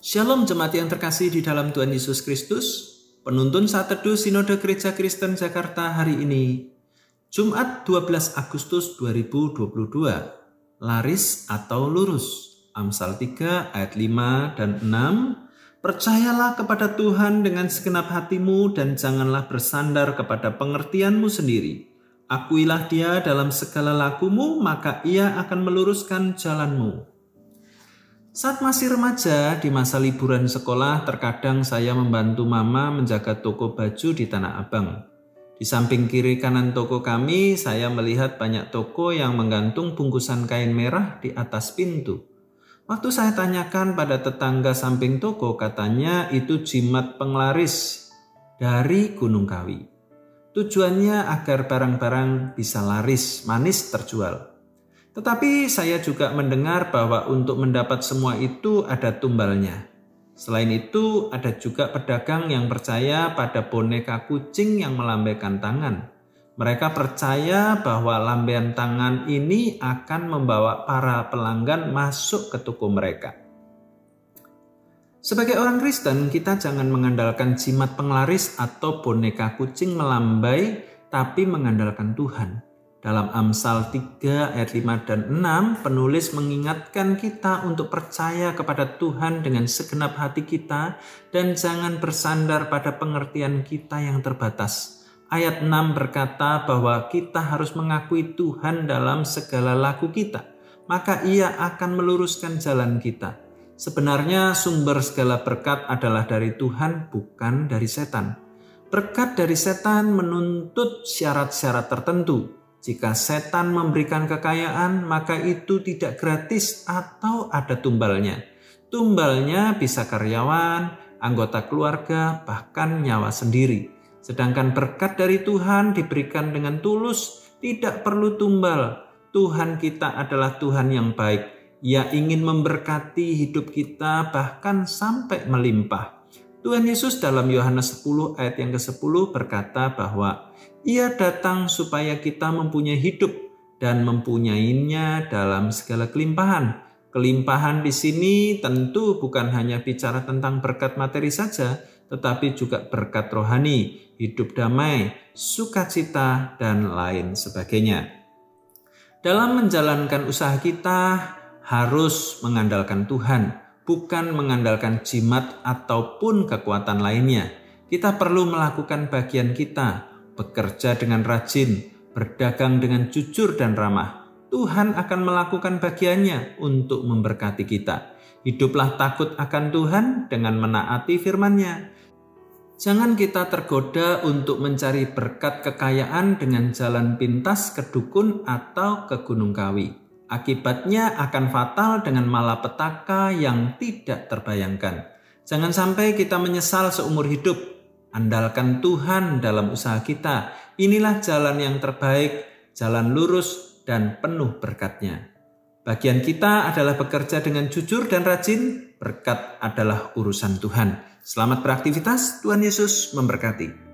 Shalom jemaat yang terkasih di dalam Tuhan Yesus Kristus. Penuntun saat teduh Sinode Gereja Kristen Jakarta hari ini. Jumat 12 Agustus 2022. Laris atau lurus. Amsal 3 ayat 5 dan 6. Percayalah kepada Tuhan dengan segenap hatimu dan janganlah bersandar kepada pengertianmu sendiri. Akuilah dia dalam segala lakumu, maka ia akan meluruskan jalanmu. Saat masih remaja, di masa liburan sekolah, terkadang saya membantu mama menjaga toko baju di Tanah Abang. Di samping kiri kanan toko kami, saya melihat banyak toko yang menggantung bungkusan kain merah di atas pintu. Waktu saya tanyakan pada tetangga samping toko, katanya itu jimat penglaris dari Gunung Kawi. Tujuannya agar barang-barang bisa laris, manis terjual. Tetapi saya juga mendengar bahwa untuk mendapat semua itu ada tumbalnya. Selain itu, ada juga pedagang yang percaya pada boneka kucing yang melambaikan tangan. Mereka percaya bahwa lambaian tangan ini akan membawa para pelanggan masuk ke toko mereka. Sebagai orang Kristen, kita jangan mengandalkan jimat penglaris atau boneka kucing melambai, tapi mengandalkan Tuhan. Dalam Amsal 3 ayat 5 dan 6, penulis mengingatkan kita untuk percaya kepada Tuhan dengan segenap hati kita dan jangan bersandar pada pengertian kita yang terbatas. Ayat 6 berkata bahwa kita harus mengakui Tuhan dalam segala laku kita, maka ia akan meluruskan jalan kita. Sebenarnya sumber segala berkat adalah dari Tuhan, bukan dari setan. Berkat dari setan menuntut syarat-syarat tertentu, jika setan memberikan kekayaan, maka itu tidak gratis atau ada tumbalnya. Tumbalnya bisa karyawan, anggota keluarga, bahkan nyawa sendiri. Sedangkan berkat dari Tuhan diberikan dengan tulus, tidak perlu tumbal. Tuhan kita adalah Tuhan yang baik. Ia ingin memberkati hidup kita bahkan sampai melimpah. Tuhan Yesus dalam Yohanes 10 ayat yang ke-10 berkata bahwa ia datang supaya kita mempunyai hidup dan mempunyainya dalam segala kelimpahan. Kelimpahan di sini tentu bukan hanya bicara tentang berkat materi saja, tetapi juga berkat rohani, hidup damai, sukacita, dan lain sebagainya. Dalam menjalankan usaha kita harus mengandalkan Tuhan bukan mengandalkan jimat ataupun kekuatan lainnya. Kita perlu melakukan bagian kita, bekerja dengan rajin, berdagang dengan jujur dan ramah. Tuhan akan melakukan bagiannya untuk memberkati kita. Hiduplah takut akan Tuhan dengan menaati firman-Nya. Jangan kita tergoda untuk mencari berkat kekayaan dengan jalan pintas ke dukun atau ke Gunung Kawi. Akibatnya akan fatal dengan malapetaka yang tidak terbayangkan. Jangan sampai kita menyesal seumur hidup. Andalkan Tuhan dalam usaha kita. Inilah jalan yang terbaik, jalan lurus dan penuh berkatnya. Bagian kita adalah bekerja dengan jujur dan rajin, berkat adalah urusan Tuhan. Selamat beraktivitas, Tuhan Yesus memberkati.